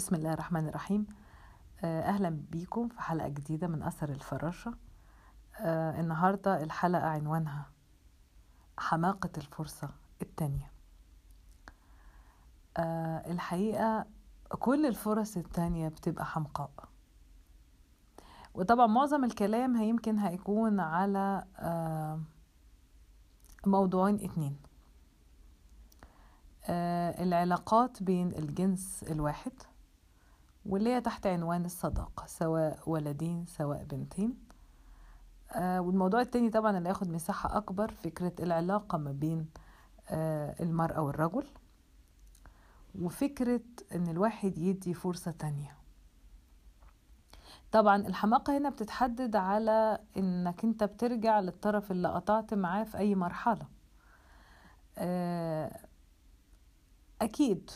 بسم الله الرحمن الرحيم. آه، أهلا بيكم في حلقة جديدة من أثر الفراشة. آه، النهاردة الحلقة عنوانها حماقة الفرصة التانية. آه، الحقيقة كل الفرص التانية بتبقى حمقاء. وطبعا معظم الكلام هيمكن هيكون على آه، موضوعين اتنين. آه، العلاقات بين الجنس الواحد واللي هي تحت عنوان الصداقة سواء ولدين سواء بنتين. آه، والموضوع التاني طبعا اللي ياخد مساحة أكبر فكرة العلاقة ما بين آه، المرأة والرجل. وفكرة إن الواحد يدي فرصة تانية. طبعا الحماقة هنا بتتحدد على إنك أنت بترجع للطرف اللي قطعت معاه في أي مرحلة. آه، أكيد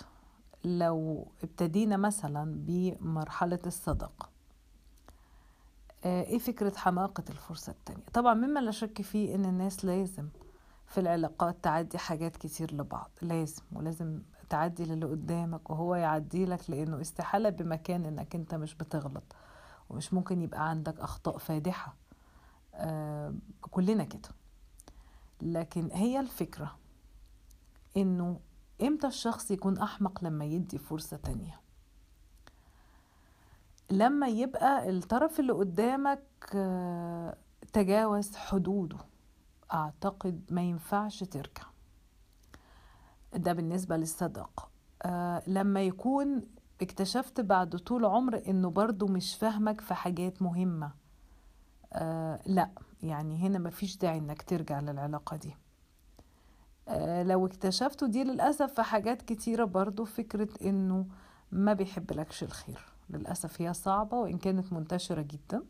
لو ابتدينا مثلا بمرحلة الصداقة آه، إيه فكرة حماقة الفرصة التانية؟ طبعا مما لا شك فيه إن الناس لازم في العلاقات تعدي حاجات كتير لبعض لازم ولازم تعدي للي قدامك وهو يعدي لك لأنه استحالة بمكان إنك أنت مش بتغلط ومش ممكن يبقى عندك أخطاء فادحة آه كلنا كده. لكن هي الفكرة إنه إمتى الشخص يكون أحمق لما يدي فرصة تانية؟ لما يبقى الطرف اللي قدامك آه، تجاوز حدوده. أعتقد ما ينفعش ترجع. ده بالنسبة للصداقة لما يكون اكتشفت بعد طول عمر إنه برضو مش فاهمك في حاجات مهمة. آه، لأ يعني هنا مفيش داعي إنك ترجع للعلاقة دي. لو اكتشفتوا دي للأسف في حاجات كتيرة برضو فكرة إنه ما بيحب لكش الخير. للأسف هي صعبة وإن كانت منتشرة جدا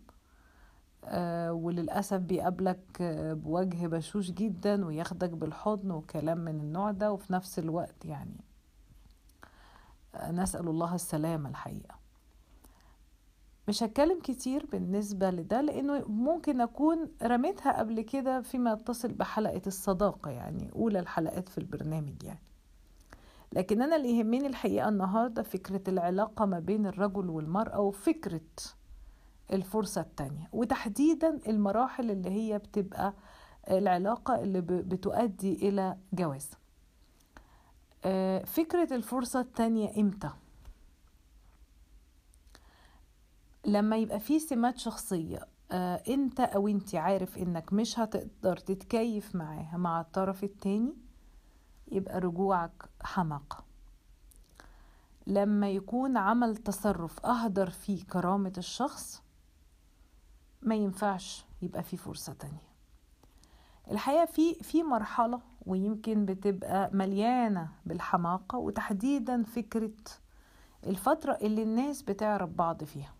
آه، وللأسف بيقابلك آه، بوجه بشوش جدا وياخدك بالحضن وكلام من النوع ده وفي نفس الوقت يعني آه، نسأل الله السلامة الحقيقة. مش هتكلم كتير بالنسبة لده لأنه ممكن أكون رميتها قبل كده فيما يتصل بحلقة الصداقة يعني أولى الحلقات في البرنامج يعني لكن أنا اللي يهمني الحقيقة النهاردة فكرة العلاقة ما بين الرجل والمرأة وفكرة الفرصة التانية وتحديدا المراحل اللي هي بتبقى العلاقة اللي بتؤدي إلى جواز آه، فكرة الفرصة التانية إمتى؟ لما يبقى في سمات شخصية آه، انت أو انت عارف انك مش هتقدر تتكيف معاها مع الطرف التاني يبقى رجوعك حماقة. لما يكون عمل تصرف أهدر فيه كرامة الشخص ما ينفعش يبقى فيه فرصة تانية. الحقيقة في في مرحلة ويمكن بتبقى مليانة بالحماقة وتحديدا فكرة الفترة اللي الناس بتعرف بعض فيها.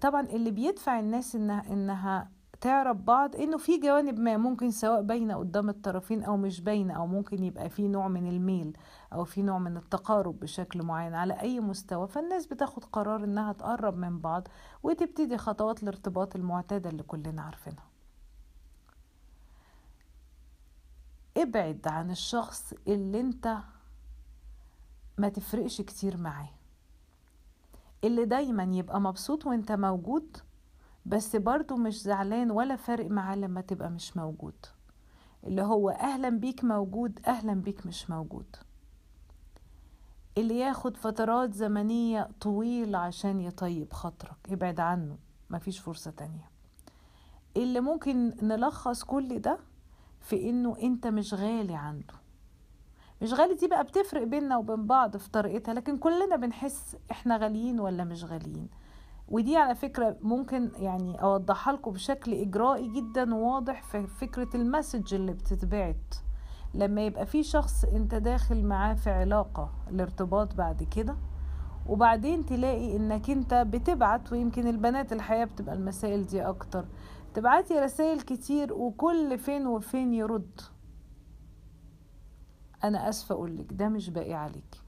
طبعا اللي بيدفع الناس إنها إنها تعرف بعض إنه في جوانب ما ممكن سواء باينة قدام الطرفين أو مش باينة أو ممكن يبقى في نوع من الميل أو في نوع من التقارب بشكل معين على أي مستوى. فالناس بتاخد قرار إنها تقرب من بعض وتبتدي خطوات الارتباط المعتادة اللي كلنا عارفينها. ابعد عن الشخص اللي أنت ما تفرقش كتير معاه. اللي دايما يبقى مبسوط وانت موجود بس برضه مش زعلان ولا فارق معاه لما تبقى مش موجود. اللي هو أهلا بيك موجود أهلا بيك مش موجود. اللي ياخد فترات زمنية طويلة عشان يطيب خاطرك ابعد عنه مفيش فرصة تانية. اللي ممكن نلخص كل ده في إنه أنت مش غالي عنده. مش غالي دي بقى بتفرق بيننا وبين بعض في طريقتها لكن كلنا بنحس إحنا غاليين ولا مش غاليين. ودي على فكرة ممكن يعني أوضحها لكم بشكل إجرائي جدا وواضح في فكرة المسج اللي بتتبعت. لما يبقى في شخص أنت داخل معاه في علاقة الارتباط بعد كده وبعدين تلاقي إنك أنت بتبعت ويمكن البنات الحياة بتبقى المسائل دي أكتر تبعتي رسائل كتير وكل فين وفين يرد. أنا آسفة أقولك ده مش باقي عليكي.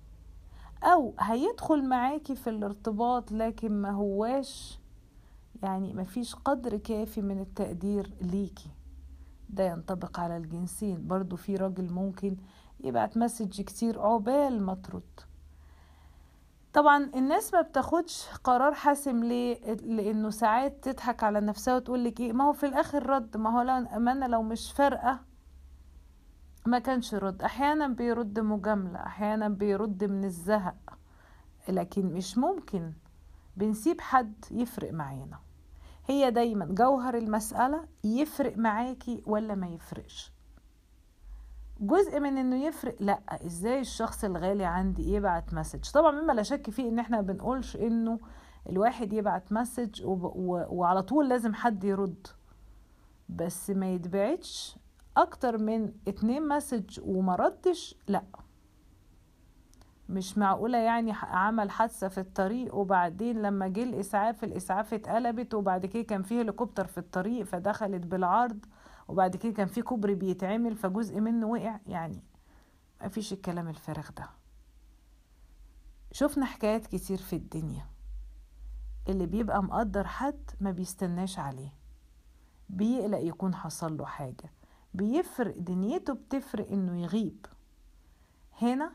أو هيدخل معاكي في الارتباط لكن ما هواش يعني ما فيش قدر كافي من التقدير ليكي. ده ينطبق على الجنسين. برضو في راجل ممكن يبعت مسج كتير عقبال ما ترد. طبعا الناس ما بتاخدش قرار حاسم ليه؟ لأنه ساعات تضحك على نفسها وتقول لك إيه؟ ما هو في الآخر رد. ما هو لو امانه لو مش فارقة ما كانش رد أحيانا بيرد مجاملة أحيانا بيرد من الزهق. لكن مش ممكن. بنسيب حد يفرق معانا. هي دايما جوهر المسألة يفرق معاكي ولا ما يفرقش. جزء من إنه يفرق لأ. إزاي الشخص الغالي عندي يبعت مسج؟ طبعا مما لا شك فيه إن إحنا بنقولش إنه الواحد يبعت مسج وب... و... وعلى طول لازم حد يرد. بس ما يتبعتش أكتر من اتنين مسج وما ردش لأ. مش معقولة يعني عمل حادثة في الطريق وبعدين لما جه الإسعاف الإسعاف اتقلبت وبعد كده كان فيه هليكوبتر في الطريق فدخلت بالعرض وبعد كده كان فيه كوبري بيتعمل فجزء منه وقع. يعني مفيش الكلام الفارغ ده. شفنا حكايات كتير في الدنيا. اللي بيبقى مقدر حد ما بيستناش عليه. بيقلق يكون حصل له حاجة. بيفرق دنيته بتفرق إنه يغيب. هنا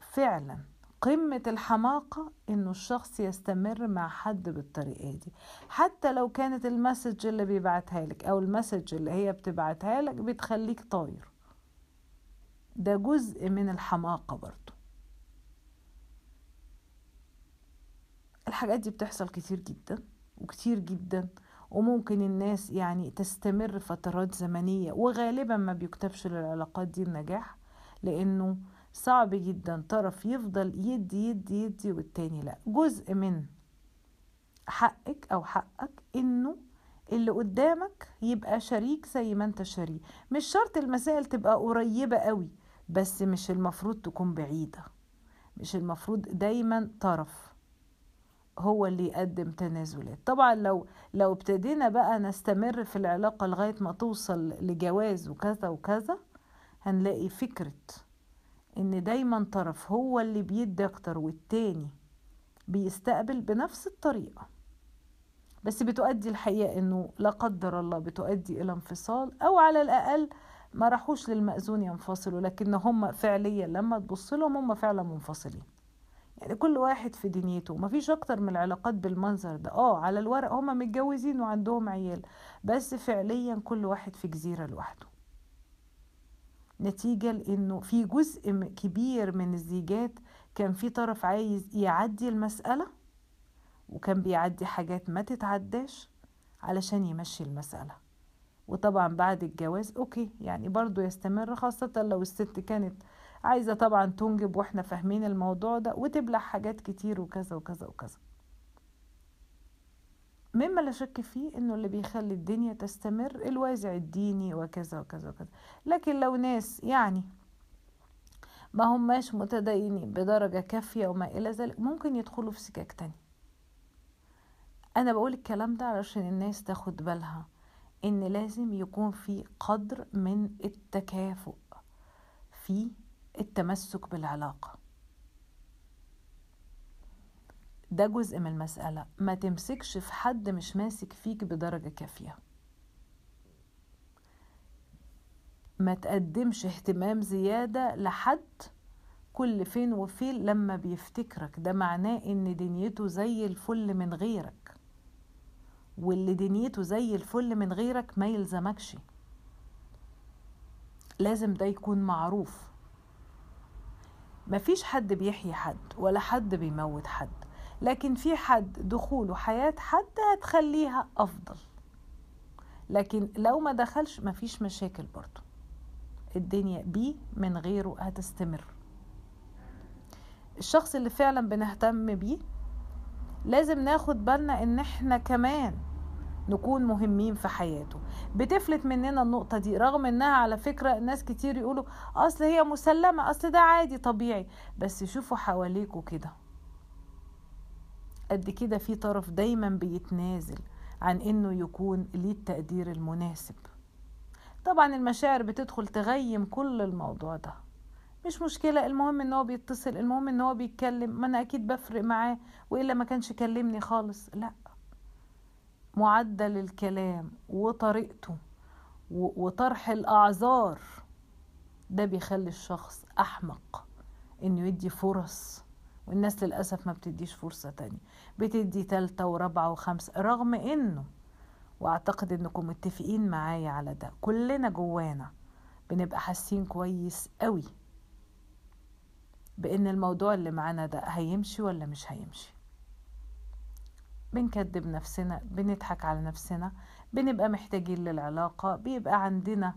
فعلا قمة الحماقة إنه الشخص يستمر مع حد بالطريقة دي. حتى لو كانت المسج اللي بيبعتها لك أو المسج اللي هي بتبعتها لك بتخليك طاير. ده جزء من الحماقة برضو. الحاجات دي بتحصل كتير جدا وكتير جدا. وممكن الناس يعني تستمر فترات زمنية وغالبا ما بيكتبش للعلاقات دي النجاح لأنه صعب جدا طرف يفضل يدي يدي يدي والتاني لأ. جزء من حقك أو حقك إنه اللي قدامك يبقى شريك زي ما أنت شريك. مش شرط المسائل تبقى قريبة قوي بس مش المفروض تكون بعيدة. مش المفروض دايما طرف. هو اللي يقدم تنازلات. طبعا لو لو ابتدينا بقى نستمر في العلاقة لغاية ما توصل لجواز وكذا وكذا هنلاقي فكرة إن دايما طرف هو اللي بيدي أكتر والتاني بيستقبل بنفس الطريقة. بس بتؤدي الحقيقة إنه لا قدر الله بتؤدي إلى انفصال أو على الأقل ما راحوش للمأذون ينفصلوا لكن هم فعليا لما تبص لهم هم فعلا منفصلين. يعني كل واحد في دنيته مفيش أكتر من العلاقات بالمنظر ده. آه على الورق هما متجوزين وعندهم عيال بس فعليا كل واحد في جزيرة لوحده. نتيجة لأنه في جزء كبير من الزيجات كان في طرف عايز يعدي المسألة وكان بيعدي حاجات ما تتعداش علشان يمشي المسألة. وطبعا بعد الجواز أوكي يعني برضو يستمر خاصة لو الست كانت عايزة طبعا تنجب وإحنا فاهمين الموضوع ده وتبلع حاجات كتير وكذا وكذا وكذا. مما لا شك فيه إنه اللي بيخلي الدنيا تستمر الوازع الديني وكذا وكذا وكذا. لكن لو ناس يعني ما هماش متدينين بدرجة كافية وما إلى ذلك ممكن يدخلوا في سكاك تاني. أنا بقول الكلام ده علشان الناس تاخد بالها إن لازم يكون في قدر من التكافؤ في التمسك بالعلاقة. ده جزء من المسألة. ما تمسكش في حد مش ماسك فيك بدرجة كافية. ما تقدمش اهتمام زيادة لحد كل فين وفين لما بيفتكرك. ده معناه إن دنيته زي الفل من غيرك. واللي دنيته زي الفل من غيرك ما يلزمكش. لازم ده يكون معروف. مفيش حد بيحيي حد ولا حد بيموت حد لكن في حد دخوله حياة حد هتخليها أفضل. لكن لو ما دخلش مفيش مشاكل برضو. الدنيا بيه من غيره هتستمر. الشخص اللي فعلا بنهتم بيه لازم ناخد بالنا إن إحنا كمان نكون مهمين في حياته. بتفلت مننا النقطة دي رغم إنها على فكرة ناس كتير يقولوا أصل هي مسلمة أصل ده عادي طبيعي. بس شوفوا حواليكوا كده. قد كده في طرف دايما بيتنازل عن إنه يكون ليه التقدير المناسب. طبعا المشاعر بتدخل تغيم كل الموضوع ده. مش مشكلة المهم إن هو بيتصل المهم إن هو بيتكلم ما أنا أكيد بفرق معاه وإلا ما كانش كلمني خالص. لأ معدل الكلام وطريقته وطرح الأعذار ده بيخلي الشخص أحمق إنه يدي فرص والناس للأسف ما بتديش فرصة تانية. بتدي تالتة ورابعة وخمسة رغم إنه وأعتقد إنكم متفقين معايا على ده كلنا جوانا بنبقى حاسين كويس قوي بإن الموضوع اللي معانا ده هيمشي ولا مش هيمشي. بنكذب نفسنا بنضحك على نفسنا بنبقى محتاجين للعلاقة بيبقى عندنا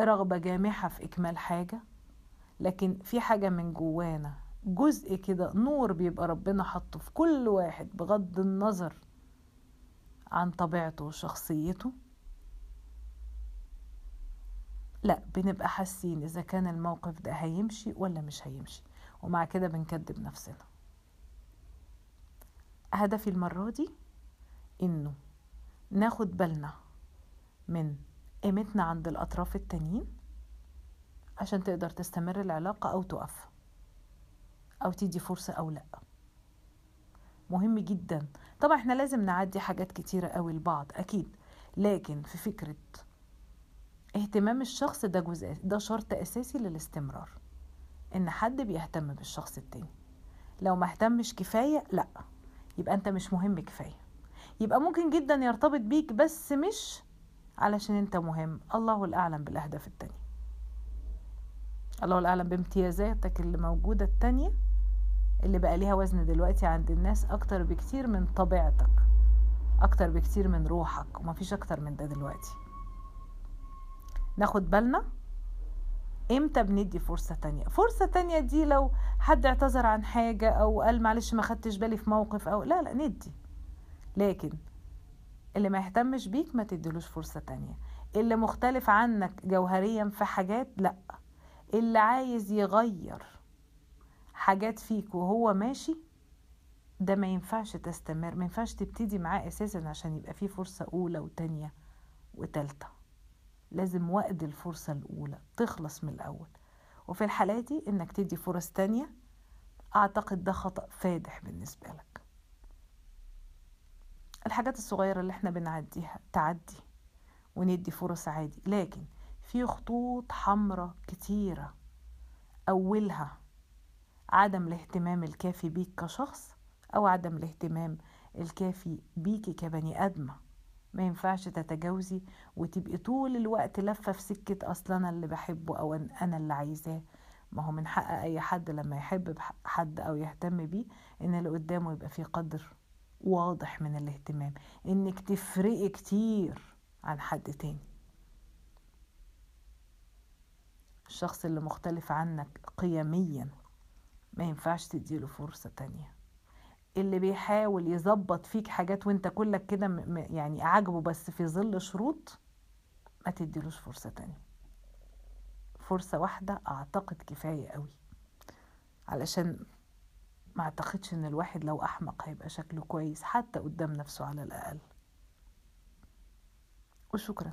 رغبة جامحة في إكمال حاجة. لكن في حاجة من جوانا جزء كده نور بيبقى ربنا حطه في كل واحد بغض النظر عن طبيعته وشخصيته. لا بنبقى حاسين إذا كان الموقف ده هيمشي ولا مش هيمشي ومع كده بنكذب نفسنا. هدفي المرة دي إنه ناخد بالنا من قيمتنا عند الأطراف التانيين عشان تقدر تستمر العلاقة أو تقف أو تدي فرصة أو لأ. مهم جدا. طبعا إحنا لازم نعدي حاجات كتيرة قوي لبعض أكيد. لكن في فكرة اهتمام الشخص ده جزء ده شرط أساسي للاستمرار إن حد بيهتم بالشخص التاني. لو ما اهتمش كفاية لأ. يبقى انت مش مهم كفاية. يبقى ممكن جدا يرتبط بيك بس مش علشان انت مهم. الله الأعلم بالأهداف التانية. الله الأعلم بامتيازاتك اللي موجودة التانية اللي بقى ليها وزن دلوقتي عند الناس أكتر بكتير من طبيعتك أكتر بكتير من روحك ومفيش أكتر من ده دلوقتي. ناخد بالنا؟ إمتى بندي فرصة تانية؟ فرصة تانية دي لو حد اعتذر عن حاجة أو قال معلش ما خدتش بالي في موقف أو لا لا ندي. لكن اللي ما يهتمش بيك ما تديلوش فرصة تانية. اللي مختلف عنك جوهريا في حاجات لا. اللي عايز يغير حاجات فيك وهو ماشي ده ما ينفعش تستمر ما ينفعش تبتدي معاه أساسا عشان يبقى فيه فرصة أولى وتانية وتالتة. لازم وقت الفرصة الأولى تخلص من الأول. وفي الحالة دي إنك تدي فرص تانية أعتقد ده خطأ فادح بالنسبة لك. الحاجات الصغيرة اللي إحنا بنعديها تعدي وندي فرص عادي لكن في خطوط حمراء كتيرة أولها عدم الاهتمام الكافي بيك كشخص أو عدم الاهتمام الكافي بيكي كبني آدمة. ما ينفعش تتجاوزي وتبقي طول الوقت لفة في سكة أصلا أنا اللي بحبه أو أنا اللي عايزاه. ما هو من حق أي حد لما يحب حد أو يهتم بيه إن اللي قدامه يبقى فيه قدر واضح من الاهتمام إنك تفرقي كتير عن حد تاني. الشخص اللي مختلف عنك قيميا ما ينفعش تديله فرصة تانية. اللي بيحاول يظبط فيك حاجات وانت كلك كده يعني عاجبه بس في ظل شروط ما تديلوش فرصة تانية. فرصة واحدة أعتقد كفاية قوي. علشان ما أعتقدش إن الواحد لو أحمق هيبقى شكله كويس حتى قدام نفسه على الأقل. وشكرا.